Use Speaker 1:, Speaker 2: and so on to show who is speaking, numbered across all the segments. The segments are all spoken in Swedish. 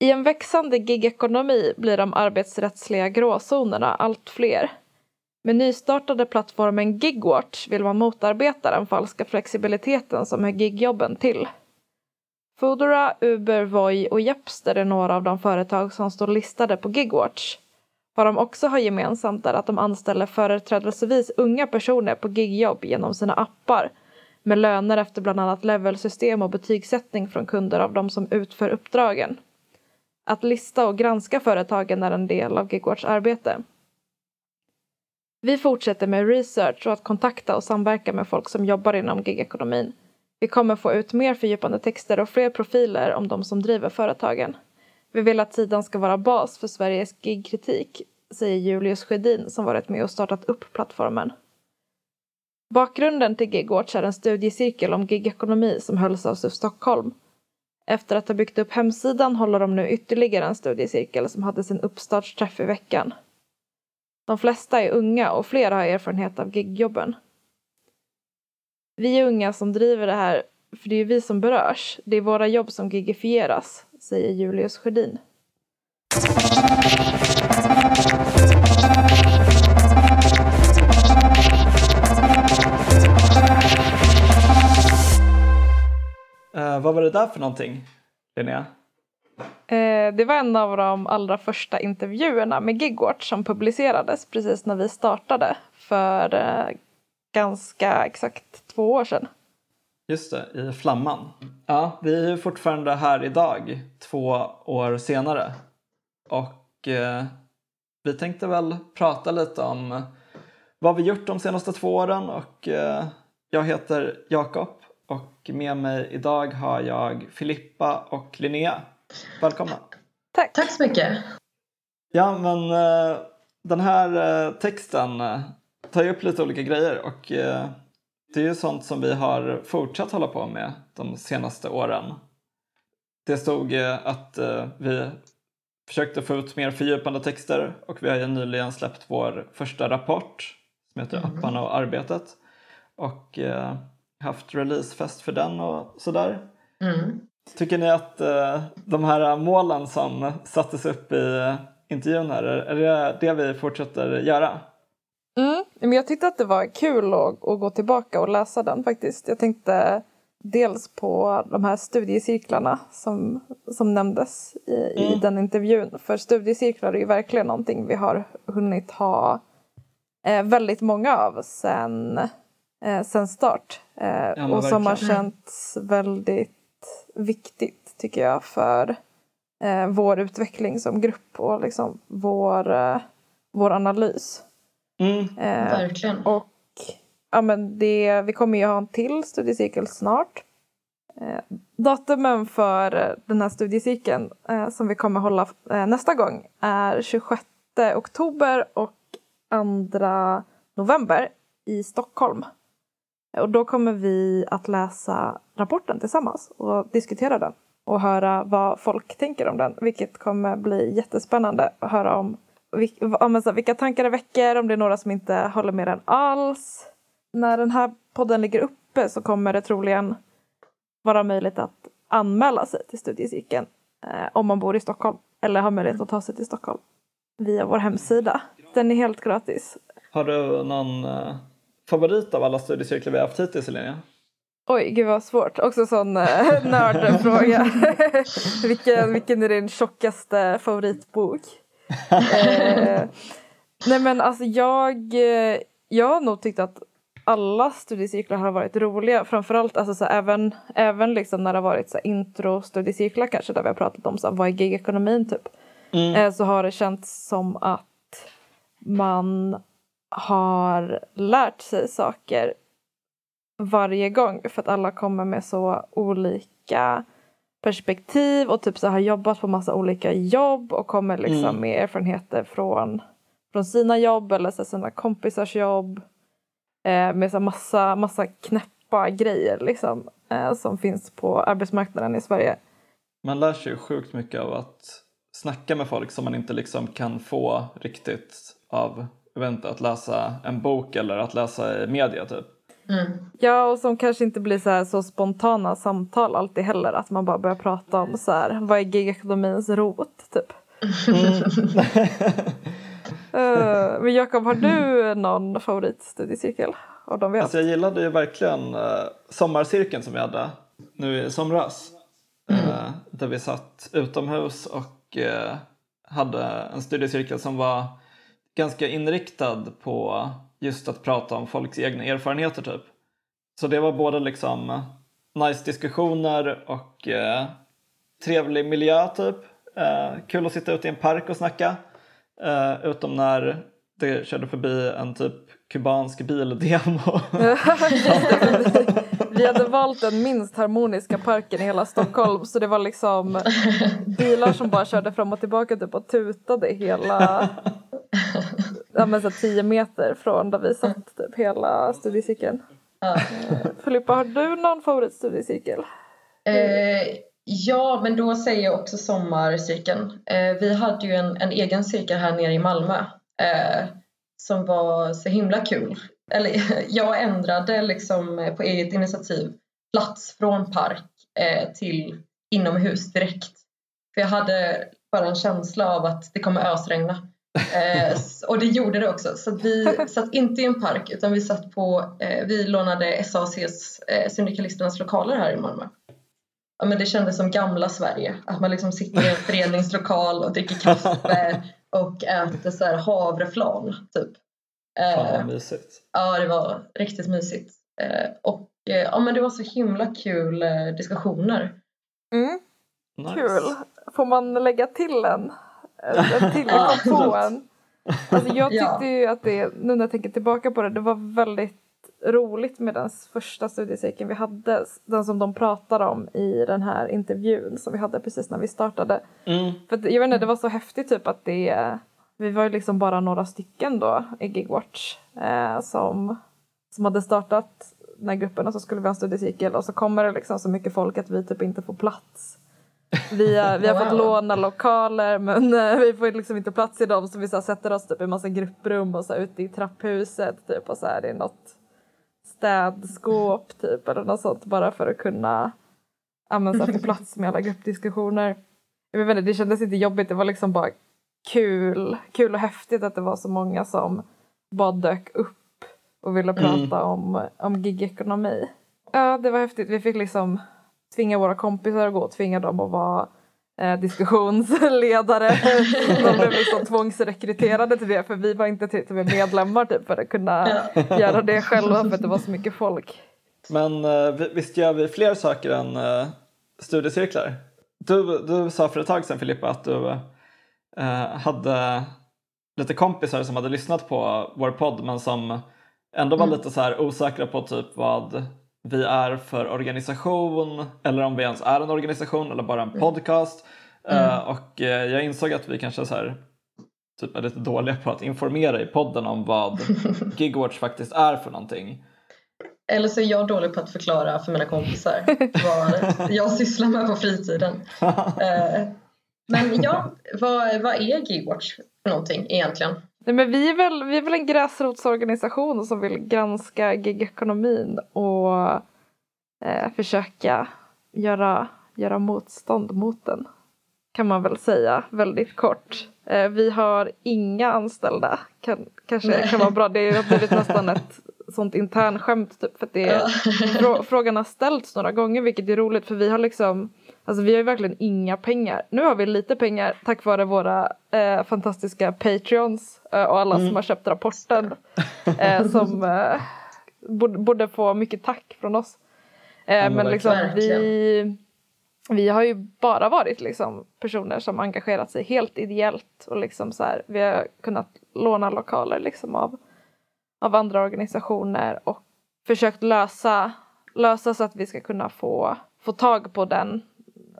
Speaker 1: I en växande gigekonomi blir de arbetsrättsliga gråzonerna allt fler. Med nystartade plattformen Gigwatch vill man motarbeta den falska flexibiliteten som hör gigjobben till. Foodora, Uber, Voi och Jepster är några av de företag som står listade på Gigwatch. Vad de också har gemensamt är att de anställer företrädelsevis unga personer på gigjobb genom sina appar med löner efter bland annat levelsystem och betygssättning från kunder av de som utför uppdragen. Att lista och granska företagen är en del av GigWatchs arbete. Vi fortsätter med research och att kontakta och samverka med folk som jobbar inom gigekonomin. Vi kommer få ut mer fördjupande texter och fler profiler om de som driver företagen. Vi vill att sidan ska vara bas för Sveriges gigkritik, säger Julius Sjödin som varit med och startat upp plattformen. Bakgrunden till Gigwatch är en studiecirkel om gigekonomi som hölls av SUF Stockholm. Efter att ha byggt upp hemsidan håller de nu ytterligare en studiecirkel som hade sin uppstartsträff i veckan. De flesta är unga och flera har erfarenhet av gigjobben. Vi är unga som driver det här, för det är vi som berörs. Det är våra jobb som gigifieras, säger Julius Sjödin.
Speaker 2: Vad var det där för någonting, Linnea?
Speaker 1: Eh, det var en av de allra första intervjuerna med Gigwatch som publicerades precis när vi startade för eh, ganska exakt två år sedan.
Speaker 2: Just det, i Flamman. Ja, vi är ju fortfarande här idag, två år senare. Och eh, vi tänkte väl prata lite om vad vi gjort de senaste två åren och eh, jag heter Jakob och med mig idag har jag Filippa och Linnea. Välkomna!
Speaker 1: Tack!
Speaker 3: Tack så mycket!
Speaker 2: Ja, men eh, den här eh, texten eh, tar ju upp lite olika grejer och det är ju sånt som vi har fortsatt hålla på med de senaste åren. Det stod att vi försökte få ut mer fördjupande texter och vi har ju nyligen släppt vår första rapport som heter mm. Apparna och arbetet och haft releasefest för den och sådär. Mm. Tycker ni att de här målen som sattes upp i intervjun här, är det det vi fortsätter göra?
Speaker 1: Mm, men jag tyckte att det var kul att, att gå tillbaka och läsa den faktiskt. Jag tänkte dels på de här studiecirklarna som, som nämndes i, mm. i den intervjun. För studiecirklar är ju verkligen någonting vi har hunnit ha eh, väldigt många av sen, eh, sen start. Eh, ja, och som har känts väldigt viktigt tycker jag för eh, vår utveckling som grupp och liksom vår, eh, vår analys.
Speaker 3: Mm, eh, verkligen.
Speaker 1: Och ja, men det, vi kommer ju ha en till studiecirkel snart. Eh, datumen för den här studiecirkeln eh, som vi kommer hålla eh, nästa gång är 26 oktober och 2 november i Stockholm. Och då kommer vi att läsa rapporten tillsammans och diskutera den och höra vad folk tänker om den, vilket kommer bli jättespännande att höra om alltså vilka tankar det väcker, om det är några som inte håller med den alls. När den här podden ligger uppe så kommer det troligen vara möjligt att anmäla sig till studiecirkeln eh, om man bor i Stockholm eller har möjlighet att ta sig till Stockholm via vår hemsida. Den är helt gratis.
Speaker 2: Har du någon eh, favorit av alla studiecirklar vi har haft hittills, Linnea?
Speaker 1: Oj, gud vad svårt. Också sån eh, nördfråga. vilken, vilken är din tjockaste favoritbok? eh, nej men alltså jag, eh, jag har nog tyckt att alla studiecirklar har varit roliga. Framförallt alltså så även, även liksom när det har varit så intro-studiecirklar kanske där vi har pratat om så vad är gigekonomin typ. Mm. Eh, så har det känts som att man har lärt sig saker varje gång för att alla kommer med så olika perspektiv och typ så har jobbat på massa olika jobb och kommer liksom mm. med erfarenheter från, från sina jobb eller så sina kompisars jobb. Eh, med så massa, massa knäppa grejer liksom, eh, som finns på arbetsmarknaden i Sverige.
Speaker 2: Man lär sig sjukt mycket av att snacka med folk som man inte liksom kan få riktigt av jag vet inte, att läsa en bok eller att läsa i media typ.
Speaker 1: Mm. Ja, och som kanske inte blir så, här så spontana samtal alltid heller. Att man bara börjar prata om så här, vad är gigekonomins rot, typ. Mm. uh, men Jakob, har du någon favoritstudiecirkel? Av de vi
Speaker 2: alltså jag gillade ju verkligen uh, sommarcirkeln som vi hade nu i somras. Mm. Uh, där vi satt utomhus och uh, hade en studiecirkel som var ganska inriktad på just att prata om folks egna erfarenheter typ. Så det var både liksom nice diskussioner och eh, trevlig miljö typ. Eh, kul att sitta ute i en park och snacka. Eh, utom när det körde förbi en typ kubansk bildemo.
Speaker 1: vi hade valt den minst harmoniska parken i hela Stockholm så det var liksom bilar som bara körde fram och tillbaka typ och tutade hela ja, men så tio meter från där vi satt typ hela studiecirkeln. Ja. Eh, Filippa, har du någon favoritstudiecirkel?
Speaker 3: Eh, ja, men då säger jag också sommarcirkeln. Eh, vi hade ju en, en egen cirkel här nere i Malmö eh, som var så himla kul. Eller jag ändrade liksom på eget initiativ plats från park eh, till inomhus direkt. För jag hade bara en känsla av att det kommer ösregna. Eh, och det gjorde det också. Så vi satt inte i en park utan vi satt på, eh, vi lånade SACs, eh, syndikalisternas lokaler här i Malmö. Ja, men det kändes som gamla Sverige, att man liksom sitter i en föreningslokal och dricker kaffe och äter så här havreflan typ.
Speaker 2: Fan vad eh, mysigt.
Speaker 3: Ja, det var riktigt mysigt. Eh, och eh, ja, men det var så himla kul diskussioner.
Speaker 1: Mm. Nice. Kul. Får man lägga till en? En till på en? Alltså jag tyckte ju att det, nu när jag tänker tillbaka på det, det var väldigt roligt med den första studiecirkeln vi hade. Den som de pratade om i den här intervjun som vi hade precis när vi startade. Mm. För jag vet inte, det var så häftigt typ att det vi var ju liksom bara några stycken då i Gigwatch eh, som, som hade startat den här gruppen och så skulle vi ha en studiecirkel och så kommer det liksom så mycket folk att vi typ inte får plats. Vi, är, vi har fått låna lokaler men eh, vi får liksom inte plats i dem så vi så sätter oss typ i massa grupprum och så ute i trapphuset typ och så är det något städskåp typ eller något sånt bara för att kunna använda få plats med alla gruppdiskussioner. Jag vet inte, det kändes inte jobbigt, det var liksom bara kul, kul och häftigt att det var så många som bara dök upp och ville mm. prata mm. om, om gigekonomi. Ja, det var häftigt. Vi fick liksom tvinga våra kompisar att gå och tvinga dem att vara eh, diskussionsledare. De blev liksom tvångsrekryterade till det för vi var inte till, till medlemmar typ, för att kunna ja. göra det själva för att det var så mycket folk.
Speaker 2: Men eh, visst gör vi fler saker än eh, studiecirklar? Du, du sa för ett tag sedan Filippa att du eh, hade lite kompisar som hade lyssnat på vår podd men som ändå var mm. lite så här osäkra på typ vad vi är för organisation eller om vi ens är en organisation eller bara en mm. podcast. Mm. Uh, och uh, jag insåg att vi kanske så här, typ är lite dåliga på att informera i podden om vad Gigwatch faktiskt är för någonting.
Speaker 3: Eller så är jag dålig på att förklara för mina kompisar vad jag sysslar med på fritiden. Uh, Men ja, vad, vad är Gigwatch för någonting egentligen?
Speaker 1: Nej, men vi, är väl, vi är väl en gräsrotsorganisation som vill granska gigekonomin och eh, försöka göra, göra motstånd mot den. Kan man väl säga väldigt kort. Eh, vi har inga anställda. Kan, kanske Nej. kan vara bra. Det har blivit nästan ett sånt internskämt typ, för det är, frågan har ställts några gånger vilket är roligt för vi har liksom Alltså vi har ju verkligen inga pengar. Nu har vi lite pengar tack vare våra eh, fantastiska Patreons eh, och alla mm. som har köpt rapporten. Eh, som eh, borde, borde, få mycket tack från oss. Mm, men liksom vi, vi har ju bara varit liksom personer som engagerat sig helt ideellt och liksom så här, vi har kunnat låna lokaler liksom av, av andra organisationer och försökt lösa, lösa så att vi ska kunna få, få tag på den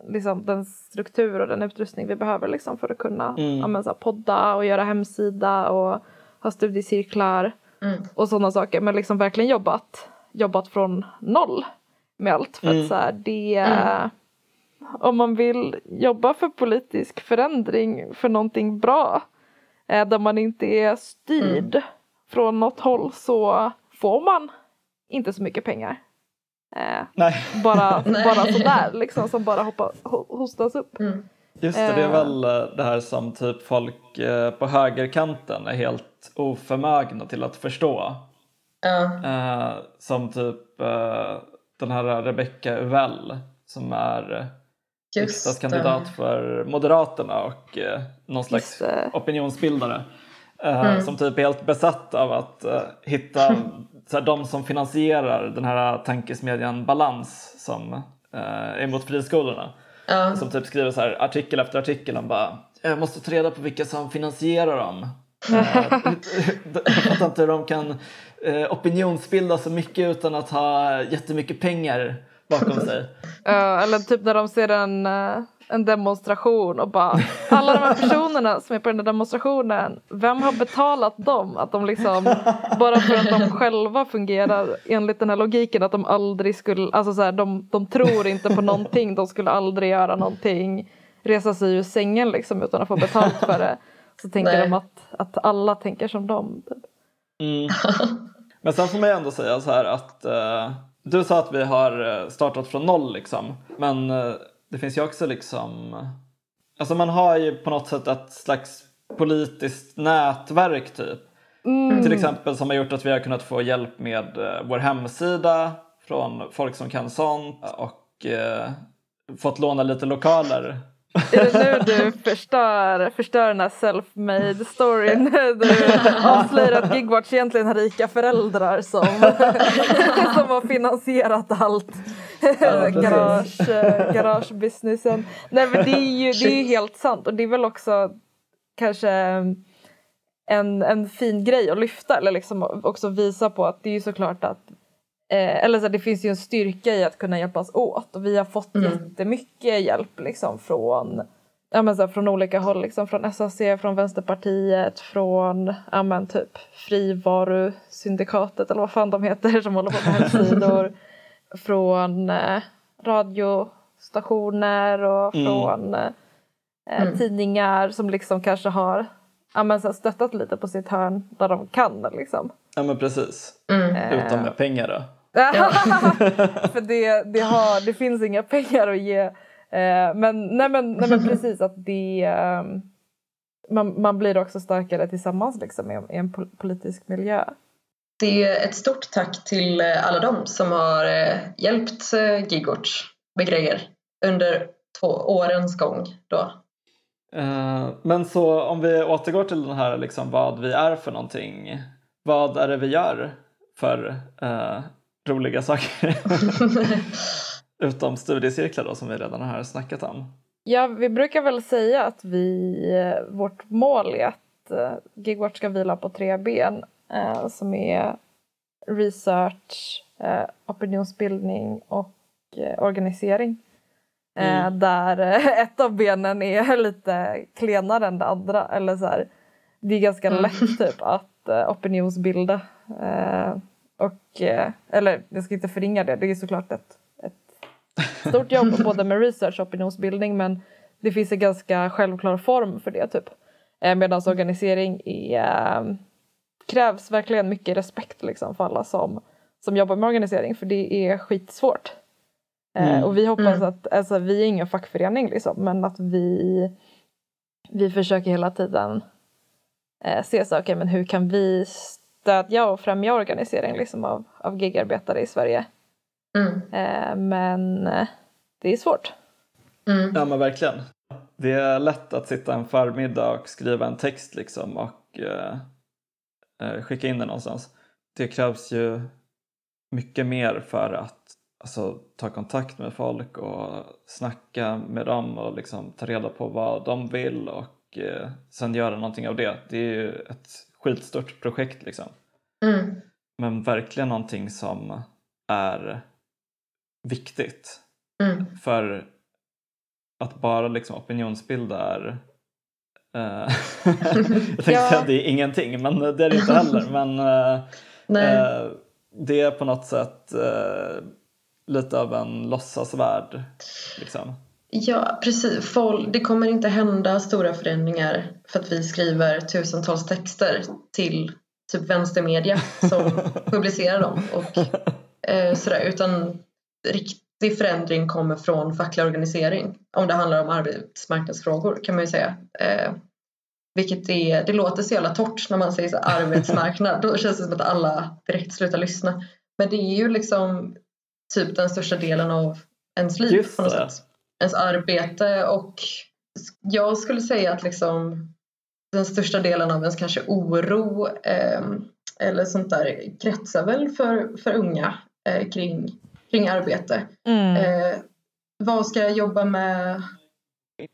Speaker 1: liksom, den struktur och den utrustning vi behöver liksom, för att kunna mm. ja, så här, podda och göra hemsida och ha studiecirklar mm. och sådana saker. Men liksom verkligen jobbat, jobbat från noll med allt. För mm. att så här, det mm. om man vill jobba för politisk förändring för någonting bra eh, där man inte är styrd mm. från något håll så får man inte så mycket pengar. Eh,
Speaker 2: Nej,
Speaker 1: bara,
Speaker 3: Nej.
Speaker 1: bara sådär liksom som bara hoppa, ho- hostas upp.
Speaker 3: Mm.
Speaker 2: just det. Det är
Speaker 1: Eh.
Speaker 2: väl eh, det här som typ folk eh, på högerkanten är helt oförmögna till att förstå.
Speaker 3: Ja,
Speaker 2: Eh, som typ eh, den här Rebecca Uvell som är
Speaker 3: just
Speaker 2: riksdagskandidat
Speaker 3: det.
Speaker 2: för Moderaterna och eh, någon slags opinionsbildare. Eh,
Speaker 3: Mm.
Speaker 2: Som typ är helt besatt av att eh, hitta så här, de som finansierar den här tankesmedjan Balans som eh, är emot friskolorna.
Speaker 3: Ja,
Speaker 2: Som typ skriver så här artikel efter artikel om bara jag måste ta reda på vilka som finansierar dem. Eh, jag fattar inte hur de kan eh, opinionsbilda så mycket utan att ha jättemycket pengar bakom sig.
Speaker 1: Ja, eller typ när de ser en, eh, en demonstration och bara alla de här personerna som är på den där demonstrationen, vem har betalat dem? Att de liksom, bara för att de själva fungerar enligt den här logiken att de aldrig skulle, alltså så här, de, de tror inte på någonting, de skulle aldrig göra någonting, resa sig ur sängen liksom utan att få betalt för det. Så tänker
Speaker 3: Nej.
Speaker 1: de att, att alla tänker som dem. Typ.
Speaker 2: Mm. Men sen får man ju ändå säga så här att eh, du sa att vi har eh, startat från noll liksom. Men eh, det finns ju också liksom, alltså man har ju på något sätt ett slags politiskt nätverk typ.
Speaker 1: Mm.
Speaker 2: Till exempel som har gjort att vi har kunnat få hjälp med eh, vår hemsida från folk som kan sånt och eh, fått låna lite lokaler.
Speaker 1: Är det nu du förstör, förstör den här self-made storyn? Du avslöjar att Gigwatch egentligen har rika föräldrar som, som har finansierat allt. Garage, eh, garagebusinessen. Nej men det är ju det är ju helt sant. Och det är väl också kanske en, en fin grej att lyfta eller liksom också visa på att det är ju såklart att Eh, eller så det finns ju en styrka i att kunna hjälpas åt. Och vi har fått
Speaker 3: Mm.
Speaker 1: jättemycket hjälp liksom från, ja, men så här, från olika håll, liksom, från SAC, från Vänsterpartiet, från ja, men, typ Frivarusyndikatet eller vad fan de heter som håller på med hemsidor, från eh, radiostationer och
Speaker 2: Mm.
Speaker 1: från eh,
Speaker 3: Mm.
Speaker 1: tidningar som liksom kanske har ja, men, så stöttat lite på sitt hörn där de kan. Liksom.
Speaker 2: Ja men precis,
Speaker 3: Mm.
Speaker 1: Eh,
Speaker 2: utom med pengar då.
Speaker 1: För det, det, har, det finns inga pengar att ge. Eh, men, nej, men, nej men precis att det ehm, man, man blir också starkare tillsammans liksom, i, i en pol- politisk miljö.
Speaker 3: Det är ett stort tack till eh, alla dem som har eh, hjälpt eh, Gigwatch med grejer under två årens gång. Då.
Speaker 2: Men så om vi återgår till den här liksom vad vi är för någonting. Vad är det vi gör för eh, roliga saker? Utom studiecirklar då som vi redan har snackat om.
Speaker 1: Ja, vi brukar väl säga att vi, vårt mål är att Gigwatch ska vila på tre ben eh, som är research, eh, opinionsbildning och eh, organisering. Eh,
Speaker 2: Mm.
Speaker 1: där eh, ett av benen är lite klenare än det andra. Eller så här, det är ganska
Speaker 3: Mm.
Speaker 1: lätt typ att opinionsbilda. Och, eller jag ska inte förringa det, det är såklart ett, ett stort jobb både med research och opinionsbildning men det finns en ganska självklar form för det typ. Medan organisering är, krävs verkligen mycket respekt liksom, för alla som, som jobbar med organisering för det är skitsvårt. Eh,
Speaker 2: Mm.
Speaker 1: Och vi hoppas
Speaker 3: Mm.
Speaker 1: att, alltså vi är ingen fackförening liksom, men att vi, vi försöker hela tiden eh, se så, okay, men hur kan vi stödja och främja organisering liksom, av, av gigarbetare i Sverige.
Speaker 3: Mm.
Speaker 1: Eh, men eh, det är svårt.
Speaker 3: Mm.
Speaker 2: Ja men verkligen. Det är lätt att sitta en förmiddag och skriva en text liksom och eh, eh, skicka in den någonstans. Det krävs ju mycket mer för att alltså, ta kontakt med folk och snacka med dem och liksom ta reda på vad de vill och eh, sen göra någonting av det. Det är ju ett skitstort projekt liksom.
Speaker 3: Mm.
Speaker 2: Men verkligen någonting som är viktigt.
Speaker 3: Mm.
Speaker 2: För att bara liksom opinionsbilda är eh, jag tänkte
Speaker 1: Ja.
Speaker 2: att det är ingenting men det är det inte heller. Men eh, eh, det är på något sätt eh, lite av en låtsasvärld. Liksom.
Speaker 3: Ja, precis. Folk, det kommer inte hända stora förändringar för att vi skriver tusentals texter till typ vänstermedia som publicerar dem. Och Eh, sådär, utan riktig förändring kommer från facklig organisering. Om det handlar om arbetsmarknadsfrågor kan man ju säga. Eh, vilket är, det låter så jävla torrt när man säger så arbetsmarknad. Då känns det som att alla direkt slutar lyssna. Men det är ju liksom typ den största delen av ens liv
Speaker 2: Just
Speaker 3: på något
Speaker 2: det.
Speaker 3: sätt. Ens arbete och jag skulle säga att liksom den största delen av ens kanske oro eh, eller sånt där kretsar väl för, för unga eh, kring, kring arbete.
Speaker 1: Mm.
Speaker 3: Eh, vad ska jag jobba med?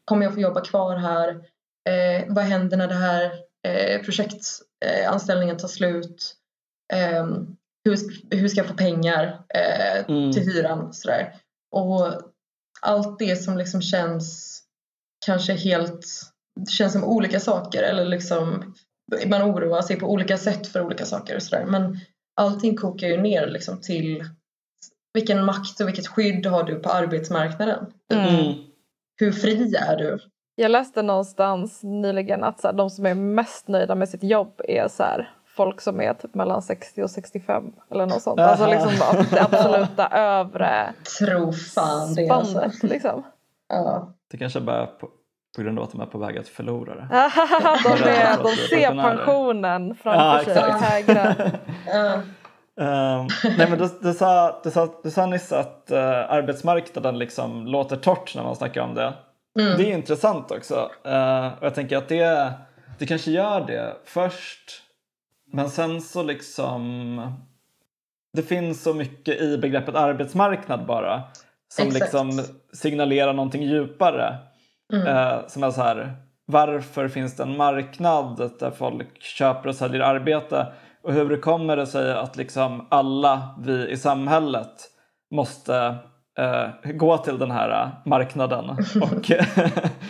Speaker 3: Kommer jag få jobba kvar här? Eh, vad händer när det här eh, projektanställningen tar slut? Eh, hur, hur ska jag få pengar eh,
Speaker 2: Mm.
Speaker 3: till hyran? Sådär. Och allt det som liksom känns kanske helt känns som olika saker eller liksom man oroar sig på olika sätt för olika saker och sådär. Men allting kokar ju ner liksom till vilken makt och vilket skydd har du på arbetsmarknaden?
Speaker 1: Mm.
Speaker 3: Hur fri är du?
Speaker 1: Jag läste någonstans nyligen att så här, de som är mest nöjda med sitt jobb är så här, folk som är typ mellan 60 och 65 eller något sånt. Alltså liksom det absoluta övre
Speaker 3: Tro fan det alltså.
Speaker 1: liksom.
Speaker 3: Ja.
Speaker 2: Det kanske bara på, på grund av att de är på väg att förlora det.
Speaker 1: de, är, de ser pensionen
Speaker 2: Ja,
Speaker 1: framför sig
Speaker 2: exakt.
Speaker 1: hägra.
Speaker 3: Ja.
Speaker 2: Ehm, nej men du, du, sa, du, sa, du sa nyss att eh, arbetsmarknaden liksom låter torrt när man snackar om det.
Speaker 3: Mm.
Speaker 2: Det är intressant också. Eh, och jag tänker att det, det kanske gör det först. Men sen så liksom... Det finns så mycket i begreppet arbetsmarknad bara. Som
Speaker 3: Exakt.
Speaker 2: liksom signalerar någonting djupare.
Speaker 3: Mm.
Speaker 2: Eh, som är så här, varför finns det en marknad där folk köper och säljer arbete? Och hur kommer det sig att liksom alla vi i samhället måste eh, gå till den här eh, marknaden och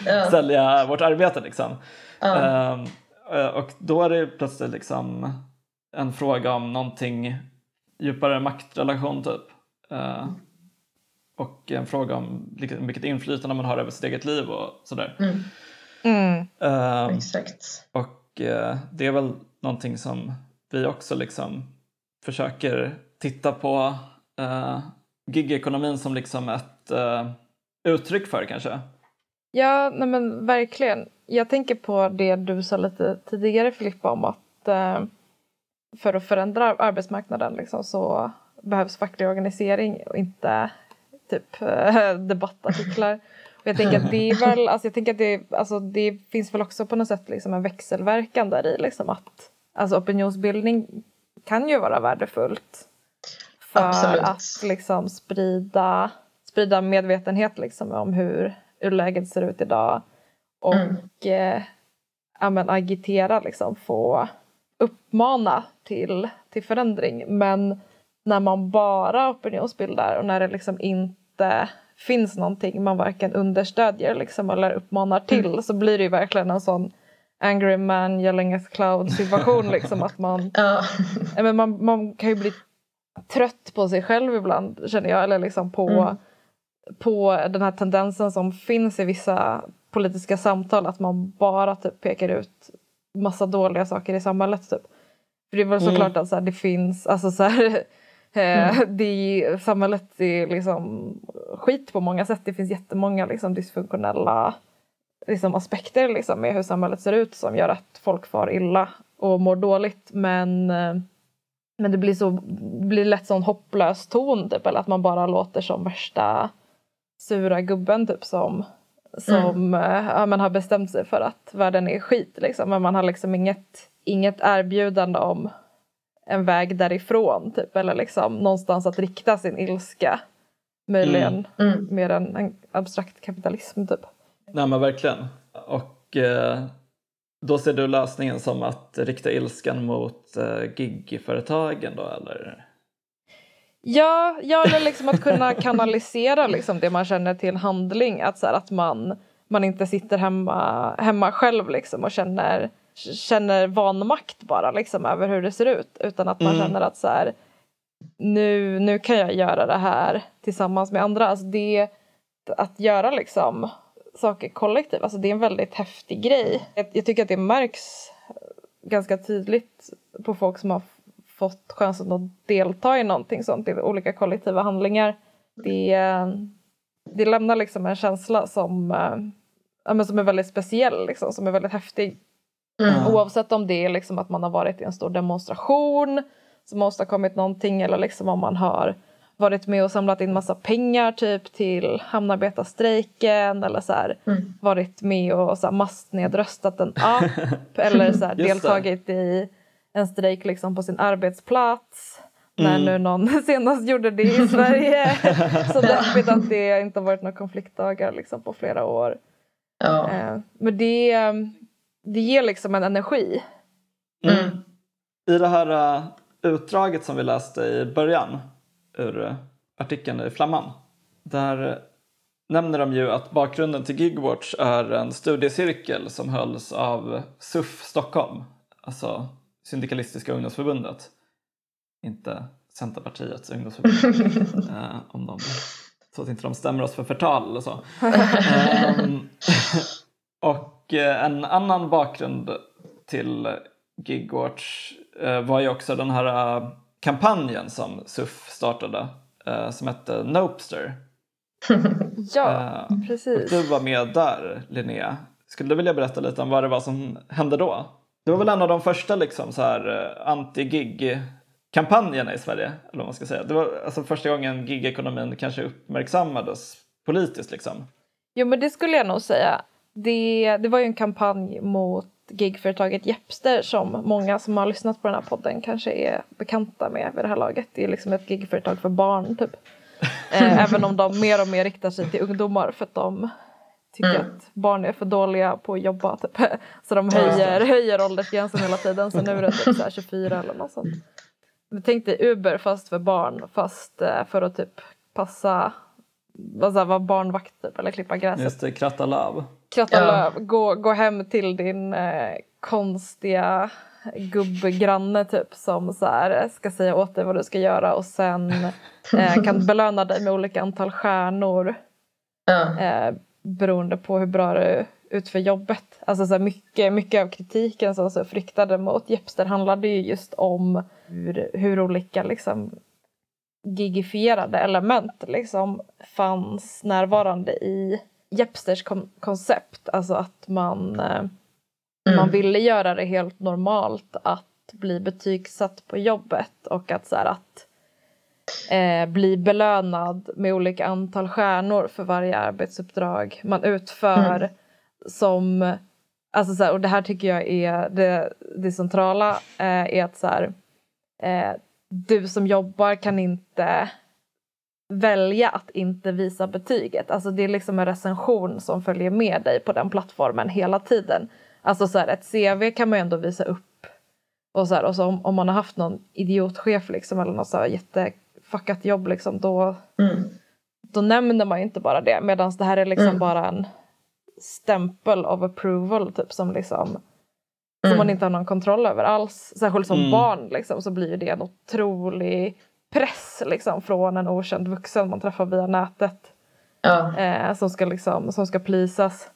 Speaker 3: Ja.
Speaker 2: sälja vårt arbete liksom?
Speaker 3: Ja.
Speaker 2: Ehm, eh, och då är det plötsligt liksom en fråga om någonting djupare maktrelation typ. Eh, och en fråga om vilket inflytande man har över sitt eget liv och sådär.
Speaker 3: Mm.
Speaker 1: Mm.
Speaker 2: Ehm,
Speaker 3: Exakt.
Speaker 2: och eh, det är väl någonting som vi också liksom försöker titta på uh, gigekonomin som liksom ett uh, uttryck för kanske.
Speaker 1: Ja, nej men verkligen. Jag tänker på det du sa lite tidigare Filippa om att uh, för att förändra arbetsmarknaden liksom, så behövs facklig organisering och inte typ uh, debattartiklar. Och jag tänker att det är väl, alltså jag tänker att det, alltså det finns väl också på något sätt liksom en växelverkan där i liksom att alltså opinionsbildning kan ju vara värdefullt för
Speaker 3: Absolut.
Speaker 1: att liksom sprida, sprida medvetenhet liksom om hur, hur läget ser ut idag och
Speaker 3: Mm.
Speaker 1: eh, ja, men agitera, liksom, få uppmana till, till förändring. Men när man bara opinionsbildar och när det liksom inte finns någonting man varken understödjer liksom, eller uppmanar till så blir det ju verkligen en sån angry man yelling at cloud situation. liksom, att man.
Speaker 3: Ja,
Speaker 1: men man, man kan ju bli trött på sig själv ibland känner jag. Eller liksom på,
Speaker 3: Mm.
Speaker 1: på den här tendensen som finns i vissa politiska samtal. Att man bara typ pekar ut massa dåliga saker i samhället. Typ. För det är väl
Speaker 2: Mm.
Speaker 1: såklart att så här, det finns, alltså så här, eh, det är, samhället är liksom skit på många sätt. Det finns jättemånga liksom dysfunktionella liksom, aspekter liksom, med hur samhället ser ut som gör att folk far illa och mår dåligt. Men, eh, men det blir, så, blir lätt sån hopplös ton typ, eller att man bara låter som värsta sura gubben typ som, som eh, ja, men har bestämt sig för att världen är skit. Liksom. Men man har liksom inget, inget erbjudande om en väg därifrån typ, eller liksom någonstans att rikta sin ilska. Möjligen
Speaker 3: Mm.
Speaker 1: mer än en abstrakt kapitalism typ.
Speaker 2: Nej men verkligen. Och eh, då ser du lösningen som att rikta ilskan mot eh, gigföretagen då eller?
Speaker 1: Ja, ja eller liksom att kunna kanalisera liksom det man känner till handling. Att, så här, att man, man inte sitter hemma, hemma själv liksom och känner, känner vanmakt bara liksom över hur det ser ut. Utan att man
Speaker 2: Mm.
Speaker 1: känner att så här, nu, nu kan jag göra det här tillsammans med andra. Alltså det, att göra liksom saker kollektivt, alltså det är en väldigt häftig grej. Jag, jag tycker att det märks ganska tydligt på folk som har fått chansen att delta i någonting sånt, i olika kollektiva handlingar. Det, det lämnar liksom en känsla som, ja, som är väldigt speciell, liksom, som är väldigt häftig. Mm. Oavsett om det är liksom att man har varit i en stor demonstration som har åstadkommit någonting eller liksom om man har varit med och samlat in massa pengar typ till hamnarbetarstrejken eller så här, mm. varit med och så här, massnedröstat en app eller så här, deltagit i en strejk liksom på sin arbetsplats. Mm. När nu någon senast gjorde det i Sverige. så deppigt att det inte har varit några konfliktdagar liksom, på flera år. Ja. Eh, men det, det ger liksom en energi.
Speaker 2: Mm. I det här uh, utdraget som vi läste i början ur artikeln i Flamman. Där nämner de ju att bakgrunden till Gigwatch är en studiecirkel som hölls av SUF Stockholm, alltså Syndikalistiska ungdomsförbundet. Inte Centerpartiets ungdomsförbund, eh, om de, så att inte de stämmer oss för förtal eller så. um, och eh, en annan bakgrund till Gigwatch eh, var ju också den här kampanjen som SUF startade uh, som hette Nopester.
Speaker 1: ja, uh, precis.
Speaker 2: Och du var med där, Linnea. Skulle du vilja berätta lite om vad det var som hände då? Det var väl en av de första liksom, så här, uh, anti-gig kampanjerna i Sverige. Eller vad man ska säga. Det var alltså första gången gigekonomin kanske uppmärksammades politiskt. Liksom.
Speaker 1: Jo men det skulle jag nog säga. Det, det var ju en kampanj mot gigföretaget Jepster som många som har lyssnat på den här podden kanske är bekanta med vid det här laget. Det är liksom ett gigföretag för barn typ. Eh, även om de mer och mer riktar sig till ungdomar för att de tycker mm. att barn är för dåliga på att jobba. Typ. Så de höjer, höjer åldersgränsen hela tiden så nu är det typ så 24 eller något sånt. Tänk dig Uber fast för barn fast eh, för att typ passa vara barnvakt typ, eller klippa gräset.
Speaker 2: Just det, kratta löv.
Speaker 1: Kratta ja. löv. Gå, gå hem till din eh, konstiga gubbgranne typ som så här, ska säga åt dig vad du ska göra och sen eh, kan belöna dig med olika antal stjärnor ja. eh, beroende på hur bra du utför jobbet. Alltså så här, mycket, mycket av kritiken som så friktade mot Jepster handlade ju just om hur, hur olika liksom, gigifierade element liksom fanns närvarande i Jepsters kon koncept. Alltså att man, eh, mm. man ville göra det helt normalt att bli betygsatt på jobbet och att, så här, att eh, bli belönad med olika antal stjärnor för varje arbetsuppdrag man utför. Mm. Som, alltså så här, och det här tycker jag är det, det centrala, eh, är att så här, eh, du som jobbar kan inte välja att inte visa betyget. Alltså det är liksom en recension som följer med dig på den plattformen hela tiden. Alltså så här, ett CV kan man ju ändå visa upp. Och så, här, och så om, om, man har haft någon idiotchef liksom, eller något så här jättefuckat jobb liksom, då, mm. då nämner man ju inte bara det. Medan det här är liksom mm. bara en stämpel of approval typ som liksom som mm. man inte har någon kontroll över alls. Särskilt som mm. barn liksom, så blir det en otrolig press liksom, från en okänd vuxen man träffar via nätet. Ja. Eh, som, ska liksom, som ska plisas.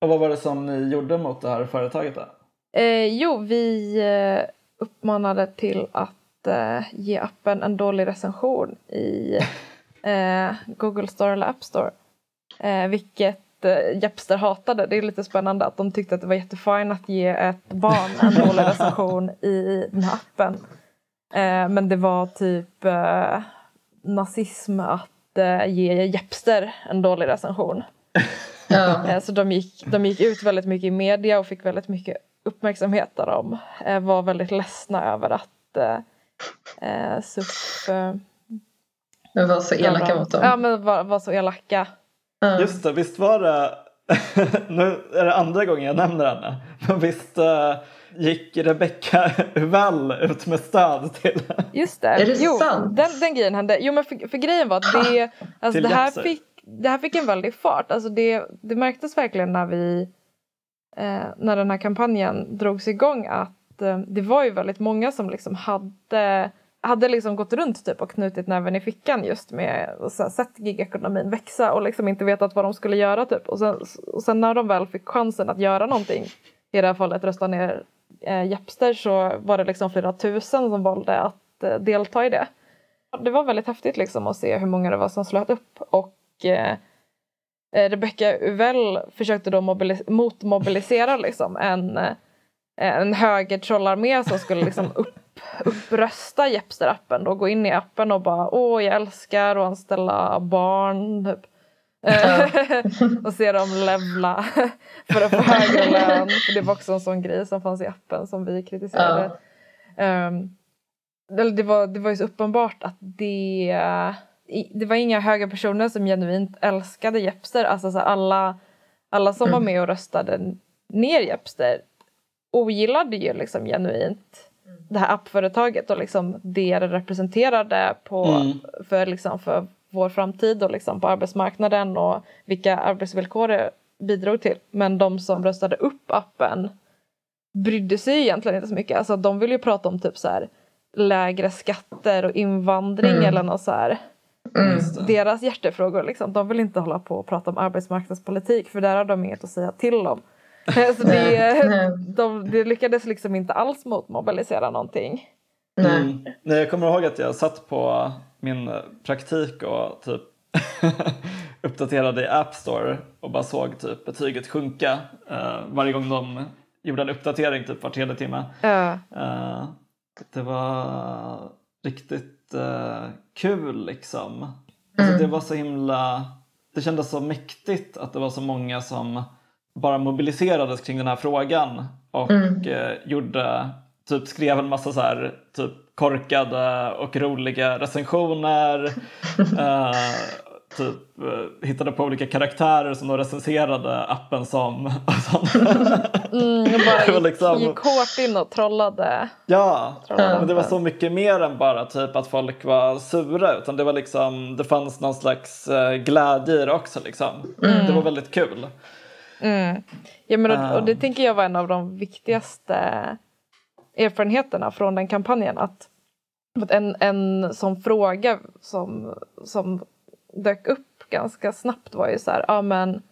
Speaker 2: Och vad var det som ni gjorde mot det här företaget då?
Speaker 1: Eh, jo, vi eh, uppmanade till att eh, ge appen en dålig recension i eh, Google Store eller App Store. Eh, vilket eh, Jepster hatade. Det är lite spännande att de tyckte att det var jättefint att ge ett barn en dålig recension i den här appen. Eh, men det var typ eh, nazism att eh, ge Jepster en dålig recension. Ja. Eh, så de gick, de gick ut väldigt mycket i media och fick väldigt mycket uppmärksamhet där de eh, var väldigt ledsna över att eh, SUF
Speaker 3: men var så elaka mot dem.
Speaker 1: Ja men var, var så elaka.
Speaker 2: Mm. Just det, visst var det, nu är det andra gången jag nämner henne, men visst gick Rebecca Uvell ut med stöd till
Speaker 1: Just det,
Speaker 3: är det
Speaker 1: jo,
Speaker 3: sant?
Speaker 1: Den, den grejen hände. Jo men för, för grejen var att det, alltså, det, här fick, det här fick en väldig fart. Alltså det, det märktes verkligen när vi eh, när den här kampanjen drogs igång att eh, det var ju väldigt många som liksom hade hade liksom gått runt typ och knutit näven i fickan just med och så sett gigekonomin växa och liksom inte vetat vad de skulle göra typ. Och sen, och sen när de väl fick chansen att göra någonting, i det här fallet rösta ner eh, Jepster så var det liksom flera tusen som valde att eh, delta i det. Det var väldigt häftigt liksom att se hur många det var som slöt upp och eh, eh Rebecca Uvell försökte då mobilis- motmobilisera liksom en, eh, en höger högertrollarmé som skulle liksom upp, upprösta Jepster-appen och gå in i appen och bara åh jag älskar att anställa barn typ. och se dem levla för att få högre lön. För det var också en sån grej som fanns i appen som vi kritiserade. Um, det, var, det var ju så uppenbart att det, det var inga höga personer som genuint älskade Jepster. Alltså så alla, alla som mm. var med och röstade ner Jepster ogillade ju liksom genuint det här appföretaget och liksom det det representerade på, mm. för, liksom för vår framtid och liksom på arbetsmarknaden och vilka arbetsvillkor det bidrog till. Men de som röstade upp appen brydde sig egentligen inte så mycket. Alltså de vill ju prata om typ så här lägre skatter och invandring mm. eller något så här. Mm. Deras hjärtefrågor liksom. De vill inte hålla på och prata om arbetsmarknadspolitik för där har de inget att säga till om. så det, de, de lyckades liksom inte alls motmobilisera någonting.
Speaker 2: Mm. Nej, jag kommer ihåg att jag satt på min praktik och typ uppdaterade i App Store och bara såg typ betyget sjunka uh, varje gång de gjorde en uppdatering typ var tredje timme.
Speaker 1: Ja.
Speaker 2: Uh, det var riktigt uh, kul liksom. Alltså, mm. Alltså, det var så himla, det kändes så mäktigt att det var så många som bara mobiliserades kring den här frågan och mm. gjorde typ skrev en massa så här, typ korkade och roliga recensioner. uh, typ uh, hittade på olika karaktärer som de recenserade appen som.
Speaker 1: mm, bara gick, liksom... gick hårt in och trollade.
Speaker 2: Ja, trollade men det var så mycket mer än bara typ att folk var sura utan det var liksom det fanns någon slags uh, glädje i det också liksom. Mm. Det var väldigt kul.
Speaker 1: Mm. Ja, men och, och det tänker jag var en av de viktigaste erfarenheterna från den kampanjen. Att, en, en sån fråga som, som dök upp ganska snabbt var ju så här, ja men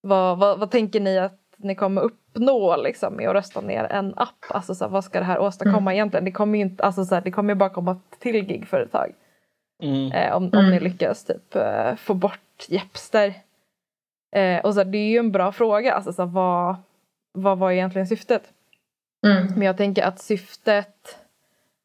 Speaker 1: vad, vad, vad tänker ni att ni kommer uppnå liksom, med att rösta ner en app? Alltså så här, vad ska det här åstadkomma mm. egentligen? Det kommer ju inte, alltså, så här, det kommer bara komma till gigföretag. Mm. Eh, om, om ni mm. lyckas typ eh, få bort Jepster. Eh, och så här, det är ju en bra fråga, alltså så här, vad, vad var egentligen syftet? Mm. Men jag tänker att syftet,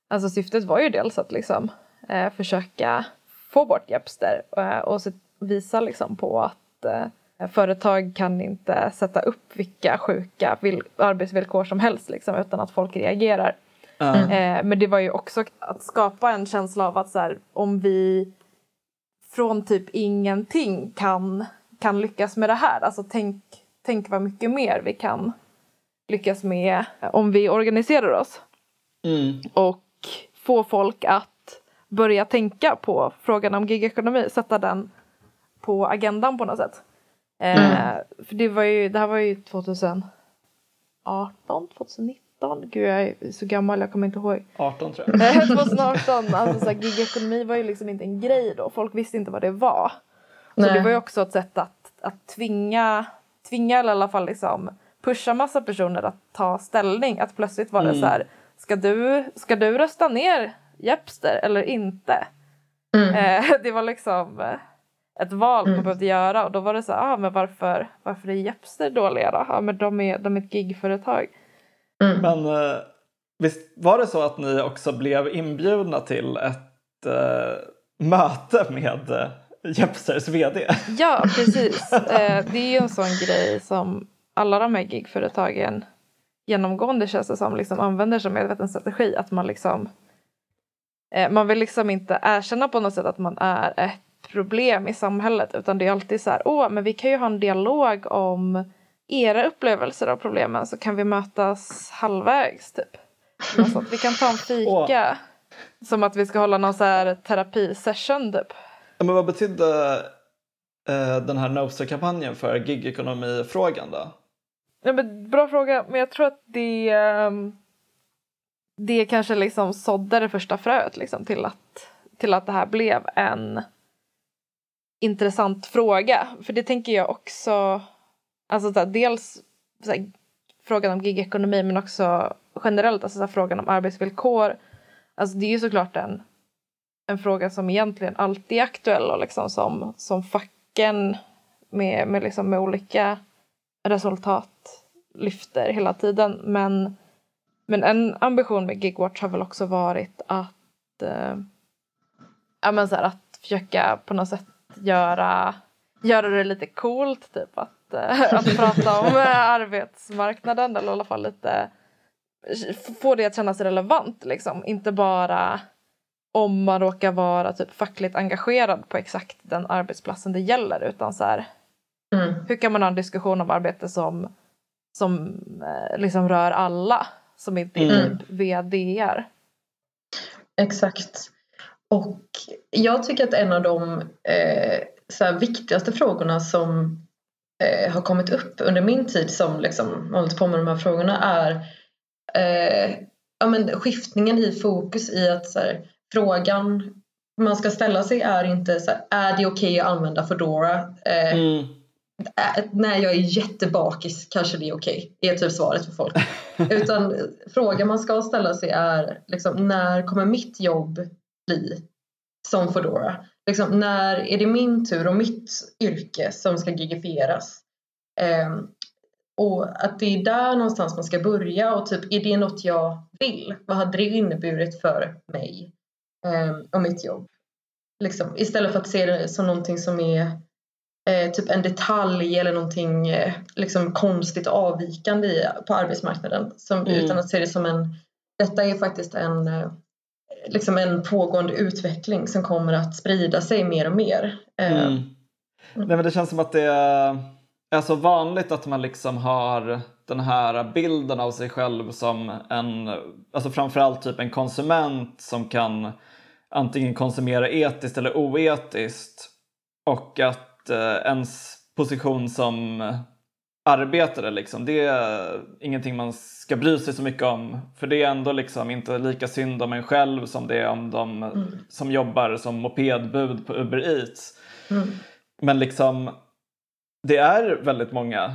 Speaker 1: alltså syftet var ju dels att liksom eh, försöka få bort Jepster eh, och visa liksom på att eh, företag kan inte sätta upp vilka sjuka arbetsvillkor som helst liksom, utan att folk reagerar. Mm. men det var ju också att skapa en känsla av att så här, om vi från typ ingenting kan, kan lyckas med det här, alltså tänk, tänk vad mycket mer vi kan lyckas med om vi organiserar oss.
Speaker 2: Mm.
Speaker 1: Och få folk att börja tänka på frågan om gigekonomi, sätta den på agendan på något sätt. Eh, mm. Eh, för det, var ju, det här var ju 2018, 2019, gud jag är så gammal jag kommer inte ihåg.
Speaker 2: 18 tror jag.
Speaker 1: 2018, alltså så här, gigekonomi var ju liksom inte en grej då, folk visste inte vad det var. Så Nej. det var ju också ett sätt att, att tvinga, tvinga eller i alla fall liksom pusha massa personer att ta ställning. Att plötsligt var det mm. så här, ska du, ska du rösta ner Jepster eller inte? Mm. Eh, det var liksom eh, ett val man mm. behövde göra och då var det så här, ah, men varför, varför är Jepster dåliga då? Ja, men de är, de är ett gigföretag.
Speaker 2: Mm. Men eh, visst var det så att ni också blev inbjudna till ett eh, möte med eh, Jepsters VD?
Speaker 1: Ja, precis. Eh, det är ju en sån grej som alla de här gigföretagen genomgående känns det som liksom använder som medveten strategi. Att man liksom eh, man vill liksom inte erkänna på något sätt att man är ett problem i samhället utan det är alltid så här, åh men vi kan ju ha en dialog om era upplevelser av problemen så kan vi mötas halvvägs typ. Vi kan ta en fika. Som att vi ska hålla någon så här terapisession typ.
Speaker 2: Men vad betydde eh, den här Noser-kampanjen för gigekonomi-frågan då?
Speaker 1: Ja, men, bra fråga, men jag tror att det um, det kanske liksom sådde det första fröet liksom, till, att, till att det här blev en intressant fråga. För det tänker jag också, alltså så här, dels så här, frågan om gigekonomi men också generellt, alltså så här, frågan om arbetsvillkor, alltså det är ju såklart en, en fråga som egentligen alltid är aktuell och liksom som, som facken med, med, liksom med olika resultat lyfter hela tiden. Men, men en ambition med Gigwatch har väl också varit att, eh, ja, men så här, att försöka på något sätt göra, göra det lite coolt typ att, eh, att prata om eh, arbetsmarknaden eller i alla fall lite få det att kännas relevant liksom. Inte bara om man råkar vara typ fackligt engagerad på exakt den arbetsplatsen det gäller utan så här, mm. hur kan man ha en diskussion om arbete som, som eh, liksom rör alla som inte är mm. typ VDR?
Speaker 3: Exakt. Och jag tycker att en av de eh, så här, viktigaste frågorna som eh, har kommit upp under min tid som liksom, hållit på med de här frågorna är eh, ja, men skiftningen i fokus i att så här, frågan man ska ställa sig är inte så här, är det okej okay att använda Foodora? Eh, mm. När jag är jättebakis kanske det är okej, okay, är typ svaret för folk. Utan frågan man ska ställa sig är liksom, när kommer mitt jobb bli som Foodora? Liksom, när är det min tur och mitt yrke som ska gigifieras? Eh, och att det är där någonstans man ska börja och typ, är det något jag vill? Vad hade det inneburit för mig eh, och mitt jobb? Liksom, istället för att se det som någonting som är eh, typ en detalj eller någonting eh, liksom konstigt avvikande i, på arbetsmarknaden. Som, mm. Utan att se det som en, detta är faktiskt en, eh, liksom en pågående utveckling som kommer att sprida sig mer och mer.
Speaker 2: Eh, mm. Nej, men det känns som att det är är så vanligt att man liksom har den här bilden av sig själv som en, alltså framförallt typ en konsument som kan antingen konsumera etiskt eller oetiskt och att eh, ens position som arbetare liksom, det är ingenting man ska bry sig så mycket om för det är ändå liksom inte lika synd om en själv som det är om de mm. som jobbar som mopedbud på Uber Eats. Mm. Men liksom det är väldigt många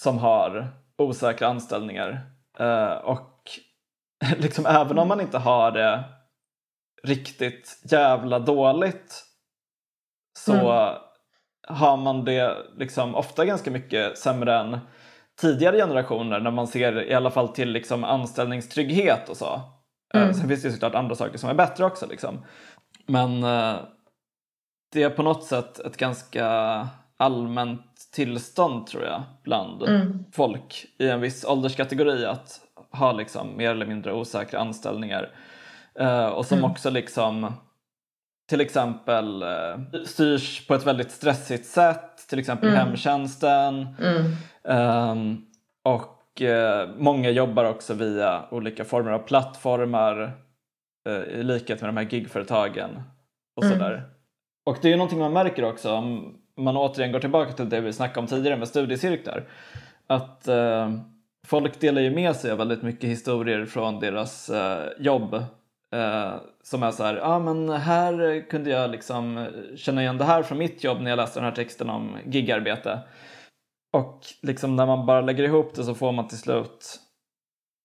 Speaker 2: som har osäkra anställningar uh, och liksom även om man inte har det riktigt jävla dåligt så mm. Har man det liksom ofta ganska mycket sämre än tidigare generationer när man ser i alla fall till liksom anställningstrygghet och så. Eh, mm. Sen finns det såklart andra saker som är bättre också. Liksom. Men uh, det är på något sätt ett ganska allmänt tillstånd tror jag bland mm. folk i en viss ålderskategori att ha liksom mer eller mindre osäkra anställningar uh, och som mm. också liksom till exempel uh, styrs på ett väldigt stressigt sätt, till exempel mm. hemtjänsten. Um, och uh, många jobbar också via olika former av plattformar i likhet med de här gigföretagen och mm. Och det är någonting man märker också om man återigen går tillbaka till det vi snackade om tidigare med studiecirklar. Att eh, folk delar ju med sig av väldigt mycket historier från deras eh, jobb. Eh, som är så här, ja ah, men här kunde jag liksom känna igen det här från mitt jobb när jag läste den här texten om gigarbete. Och liksom när man bara lägger ihop det så får man till slut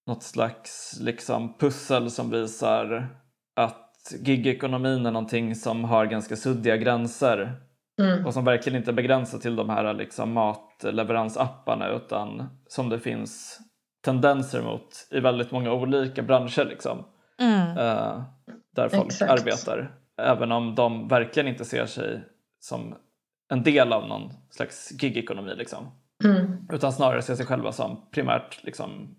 Speaker 2: något slags liksom pussel som visar att gigekonomin är någonting som har ganska suddiga gränser Mm. Och som verkligen inte är begränsat till de här liksom, matleveransaapparna utan som det finns tendenser mot i väldigt många olika branscher. Liksom, mm. uh, där folk Exakt. arbetar. Även om de verkligen inte ser sig som en del av någon slags gigekonomi. Liksom. Mm. Utan snarare ser sig själva som primärt liksom,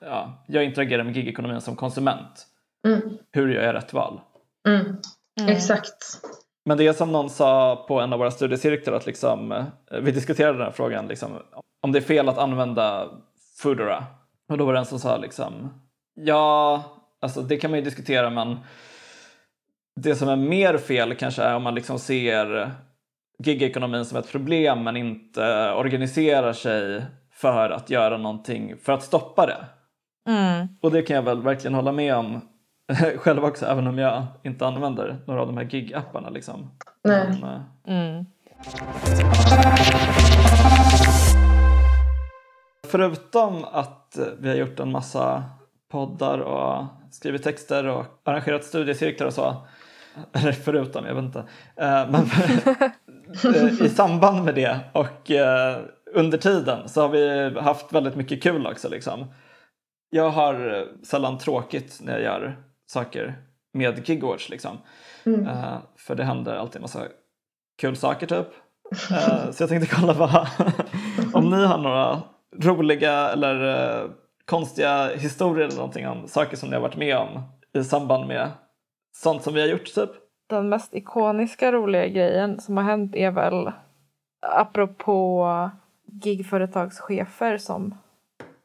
Speaker 2: ja, jag interagerar med gigekonomin som konsument. Mm. Hur gör jag rätt val?
Speaker 3: Mm. Exakt.
Speaker 2: Men det är som någon sa på en av våra studiecirklar att liksom, eh, vi diskuterade den här frågan, liksom, om det är fel att använda Foodora. Och då var det en som sa liksom, ja, alltså det kan man ju diskutera men det som är mer fel kanske är om man liksom ser gigekonomin som ett problem men inte organiserar sig för att göra någonting för att stoppa det. Mm. Och det kan jag väl verkligen hålla med om själv också, även om jag inte använder några av de här gig-apparna. Liksom. Men, eh, mm. Förutom att vi har gjort en massa poddar och skrivit texter och arrangerat studiecirklar och så. Eller förutom, jag vet inte. Eh, men i samband med det och eh, under tiden så har vi haft väldigt mycket kul också. Liksom. Jag har sällan tråkigt när jag gör saker med Gigwatch. Liksom. Mm. För det händer alltid en massa kul saker typ. Så jag tänkte kolla vad, om ni har några roliga eller konstiga historier eller någonting om saker som ni har varit med om i samband med sånt som vi har gjort typ.
Speaker 1: Den mest ikoniska roliga grejen som har hänt är väl apropå gigföretagschefer som,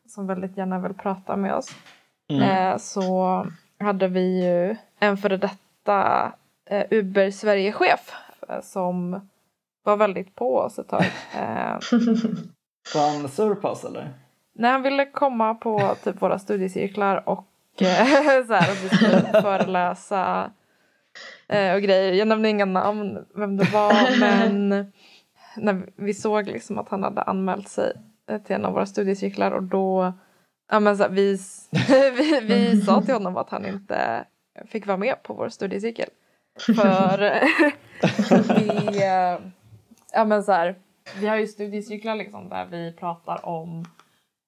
Speaker 1: som väldigt gärna vill prata med oss. Mm. Eh, så hade vi ju en före detta eh, Uber Sverige-chef eh, som var väldigt på oss ett tag. Eh,
Speaker 2: var han sur på oss eller?
Speaker 1: Nej, han ville komma på typ våra studiecirklar och eh, så här, att vi skulle föreläsa eh, och grejer. Jag nämnde inga namn, vem det var, men när vi såg liksom att han hade anmält sig eh, till en av våra studiecirklar och då ja, men så här, vi, vi, vi sa till honom att han inte fick vara med på vår studiecirkel. För vi, ja, men så här, vi har ju studiecirklar liksom där vi pratar om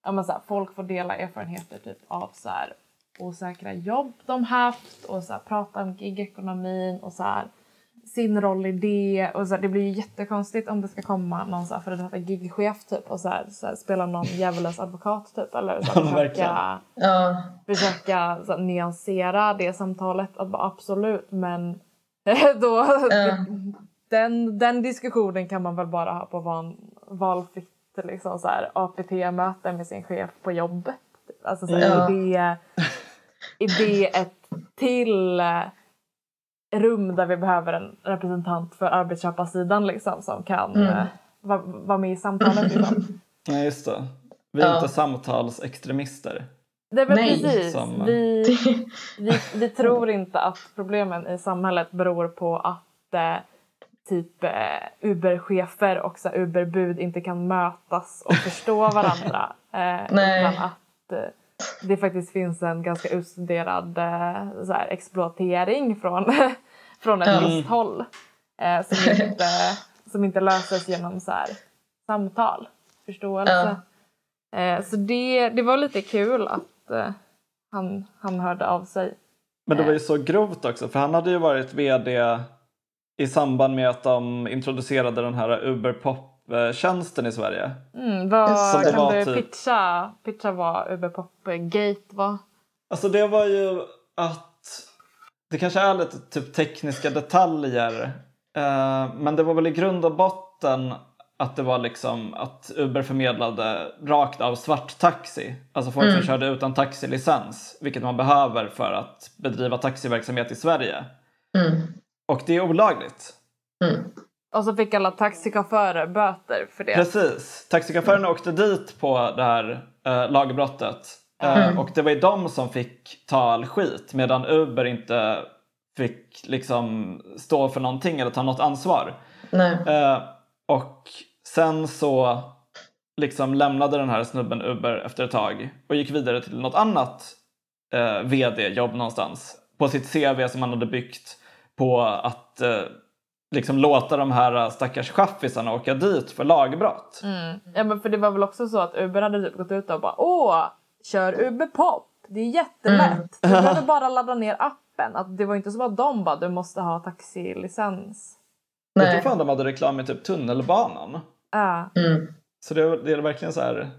Speaker 1: ja, men så här, folk får dela erfarenheter typ av så här, osäkra jobb de haft och så här, prata om gigekonomin och så här, sin roll i det. Och så här, det blir ju jättekonstigt om det ska komma någon så här, före detta gigchef typ och så här, så här, spela någon djävulens advokat typ. Eller så här, försöka, ja. försöka så här, nyansera det samtalet. Att bara, absolut men då, ja. den, den diskussionen kan man väl bara ha på van, valfritt liksom, så här, APT-möte med sin chef på jobbet. Alltså, så här, ja. är, det, är det ett till rum där vi behöver en representant för arbetsköparsidan liksom, som kan mm. eh, vara va med i samtalet. Liksom.
Speaker 2: Nej, just det. Vi är ja. inte samtalsextremister.
Speaker 1: Det är väl Nej. precis. Som... Vi, vi, vi tror inte att problemen i samhället beror på att eh, typ eh, Uber-chefer och så Uber-bud inte kan mötas och förstå varandra. Eh, utan att eh, det faktiskt finns en ganska utstuderad eh, så här, exploatering från, från ett mm. visst håll eh, som, inte, som inte löses genom så här, samtal, förståelse. Ja. Eh, så det, det var lite kul att eh, han, han hörde av sig.
Speaker 2: Men det var ju så grovt också för han hade ju varit vd i samband med att de introducerade den här Uber Pop tjänsten i Sverige.
Speaker 1: Mm, vad kan var du typ... pitcha, pitcha vad Uberpop-gate var?
Speaker 2: Alltså det var ju att det kanske är lite typ tekniska detaljer eh, men det var väl i grund och botten att det var liksom att Uber förmedlade rakt av svart taxi. Alltså folk mm. som körde utan taxilicens, vilket man behöver för att bedriva taxiverksamhet i Sverige. Mm. Och det är olagligt.
Speaker 1: Mm. Och så fick alla taxichaufförer böter för det.
Speaker 2: Precis. Taxichaufförerna åkte dit på det här äh, lagbrottet. Eh, mm. och det var ju de som fick ta all skit medan Uber inte fick liksom stå för någonting eller ta något ansvar. Äh, och sen så liksom lämnade den här snubben Uber efter ett tag och gick vidare till något annat eh, vd-jobb någonstans på sitt CV som han hade byggt på att eh, liksom låta de här stackars chaffisarna åka dit för lagbrott.
Speaker 1: Mm. Ja men för det var väl också så att Uber hade typ gått ut och bara åh, kör Uber Pop, det är jättelätt. Mm. Du behöver bara ladda ner appen. Att det var inte så att de bara du måste ha taxilicens.
Speaker 2: Jag tror fan de hade reklam i typ tunnelbanan.
Speaker 1: Ja.
Speaker 2: Mm. Så det, det är verkligen så här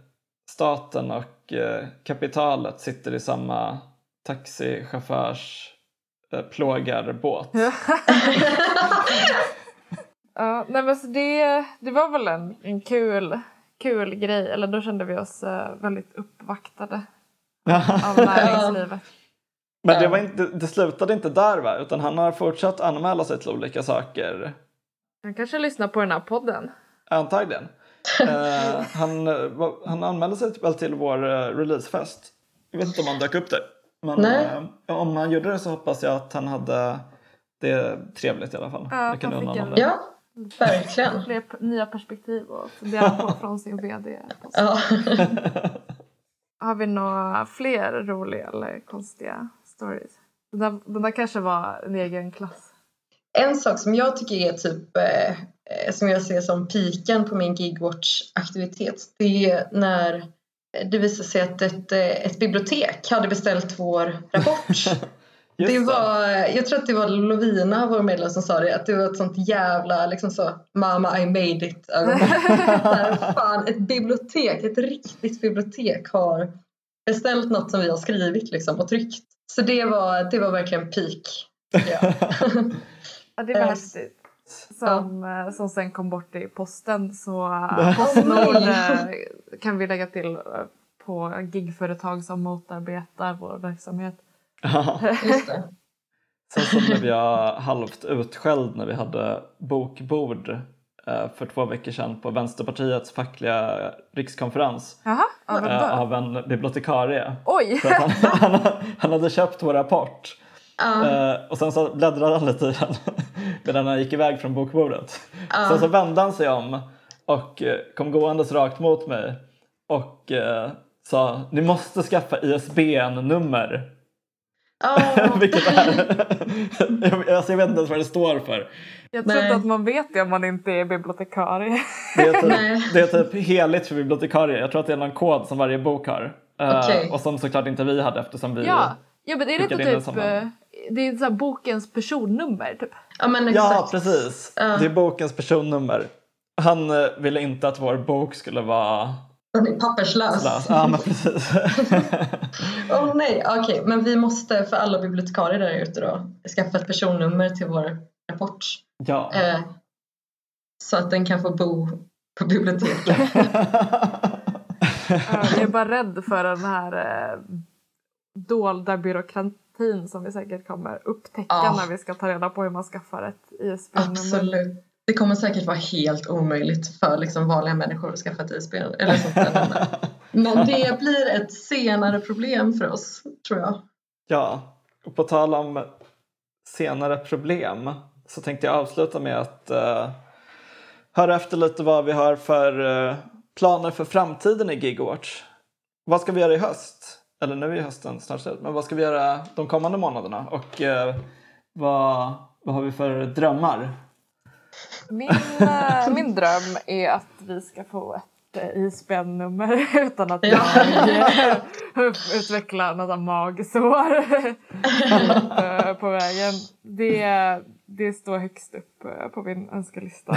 Speaker 2: staten och eh, kapitalet sitter i samma taxichaufförs Eh, plågarbåt.
Speaker 1: ja, nej men så det, det var väl en, en kul, kul grej. Eller då kände vi oss uh, väldigt uppvaktade av näringslivet.
Speaker 2: Men det, var inte, det slutade inte där va? Utan han har fortsatt anmäla sig till olika saker.
Speaker 1: Han kanske lyssnar på den här podden.
Speaker 2: Antagligen. uh, han, han anmälde sig väl till vår releasefest. Jag vet inte om han dök upp där. Men äh, om han gjorde det så hoppas jag att han hade det trevligt i alla fall.
Speaker 1: Ja,
Speaker 2: det kan
Speaker 1: han
Speaker 3: fick en, ja verkligen.
Speaker 1: Fler nya perspektiv och fundera på från sin VD. Ja. har vi några fler roliga eller konstiga stories? Den där, den där kanske var en egen klass.
Speaker 3: En sak som jag tycker är typ eh, som jag ser som piken på min Gigwatch-aktivitet det är när det visar sig att ett, eh, ett bibliotek hade beställt vår rapport. det var, jag tror att det var Lovina, vår medlem, som sa det. Att det var ett sånt jävla liksom så, mamma I made it fan, ett bibliotek, ett riktigt bibliotek har beställt något som vi har skrivit liksom, och tryckt. Så det var, det var verkligen peak. Ja.
Speaker 1: ja, det var eh, häftigt. Som, ja. Eh, som sen kom bort i posten så Postnord kan vi lägga till på gigföretag som motarbetar vår verksamhet.
Speaker 2: Ja. Sen så blev jag halvt utskälld när vi hade bokbord eh, för två veckor sedan på Vänsterpartiets fackliga rikskonferens
Speaker 1: Aha,
Speaker 2: av, en, eh, bibliotekarie.
Speaker 1: Oj!
Speaker 2: För han, han, han, hade köpt vår rapport uh. och sen så bläddrade han lite i den medan han gick iväg från bokbordet. Uh. Sen så vände han sig om och kom gåendes rakt mot mig och sa ni måste skaffa ISBN-nummer.
Speaker 3: Oh.
Speaker 2: Vilket är... alltså, jag vet inte ens vad det står för.
Speaker 1: Jag tror inte att man vet det om man inte är bibliotekarie.
Speaker 2: Det är, typ, det är typ heligt för bibliotekarie. Jag tror att det är någon kod som varje bok har.
Speaker 3: Eh, okay.
Speaker 2: Uh, och som såklart inte vi hade eftersom vi
Speaker 1: Ja, ja men det är inte typ det är så bokens personnummer typ.
Speaker 3: Ja, men
Speaker 2: exakt. ja precis. Uh. Det är bokens personnummer. Han uh, ville inte att vår bok skulle vara
Speaker 3: den är papperslös. Slös.
Speaker 2: Ja, men precis.
Speaker 3: Åh oh, nej, okej, okay. men vi måste för alla bibliotekarier där ute då skaffa ett personnummer till vår rapport.
Speaker 2: Ja.
Speaker 3: Eh, så att den kan få bo på biblioteket.
Speaker 1: jag är bara rädd för den här eh, dolda byråkratin som vi säkert kommer upptäcka ah. när vi ska ta reda på hur man skaffar ett ISBN-nummer.
Speaker 3: Absolut. Det kommer säkert vara helt omöjligt för liksom vanliga människor att skaffa ett ISBN eller sånt där. Men det blir ett senare problem för oss, tror jag.
Speaker 2: Ja, och på tal om senare problem så tänkte jag avsluta med att uh, höra efter lite vad vi har för uh, planer för framtiden i Gigawatch. Vad ska vi göra i höst? Eller nu är hösten snart slut, men vad ska vi göra de kommande månaderna? Och uh, vad, vad har vi för drömmar
Speaker 1: min, äh, min dröm är att vi ska få ett äh, ISBN-nummer utan att jag utvecklar några magsår äh, på vägen. Det, det står högst upp på min önskelista.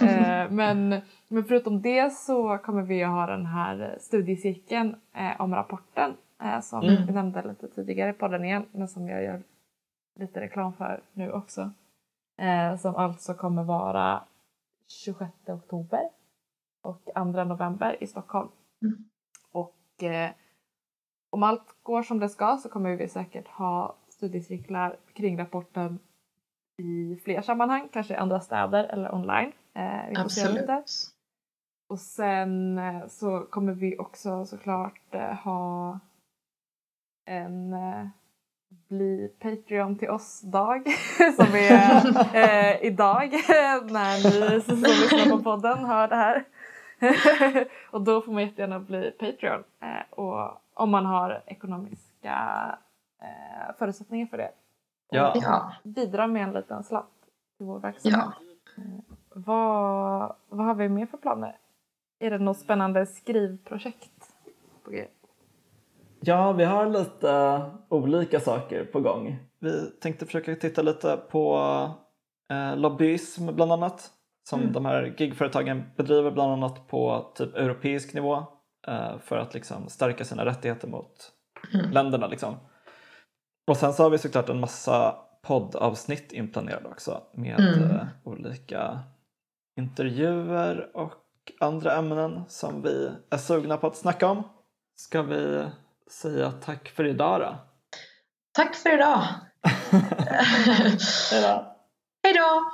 Speaker 1: men, men förutom det så kommer vi att ha den här studiecirkeln om rapporten som mm. vi nämnde lite tidigare på den igen men som jag gör lite reklam för nu också eh, som alltså kommer vara 26 oktober och 2 november i Stockholm. Mm. Och eh, om allt går som det ska så kommer vi säkert ha studiecirklar kring rapporten i fler sammanhang, kanske i andra städer eller online. Eh, vi får.
Speaker 3: Se lite.
Speaker 1: Och sen eh, så kommer vi också såklart eh, ha en bli Patreon till oss-dag som är eh, idag när ni som lyssnar på podden hör det här. och då får man jättegärna bli Patreon eh, och om man har ekonomiska eh, förutsättningar för det.
Speaker 2: Ja.
Speaker 3: ja.
Speaker 1: Bidra med en liten slant till vår verksamhet. Ja. Eh, vad, vad har vi mer för planer? Är det något spännande skrivprojekt på G?
Speaker 2: Ja, vi har lite olika saker på gång. Vi tänkte försöka titta lite på eh, lobbyism bland annat som mm. de här gigföretagen bedriver bland annat på typ europeisk nivå eh, för att liksom stärka sina rättigheter mot mm. länderna. Liksom. Och sen så har vi såklart en massa poddavsnitt inplanerade också med mm. eh, olika intervjuer och andra ämnen som vi är sugna på att snacka om. Ska vi säga tack för idag då.
Speaker 3: Tack för idag.
Speaker 2: Hej då.
Speaker 3: Hej då.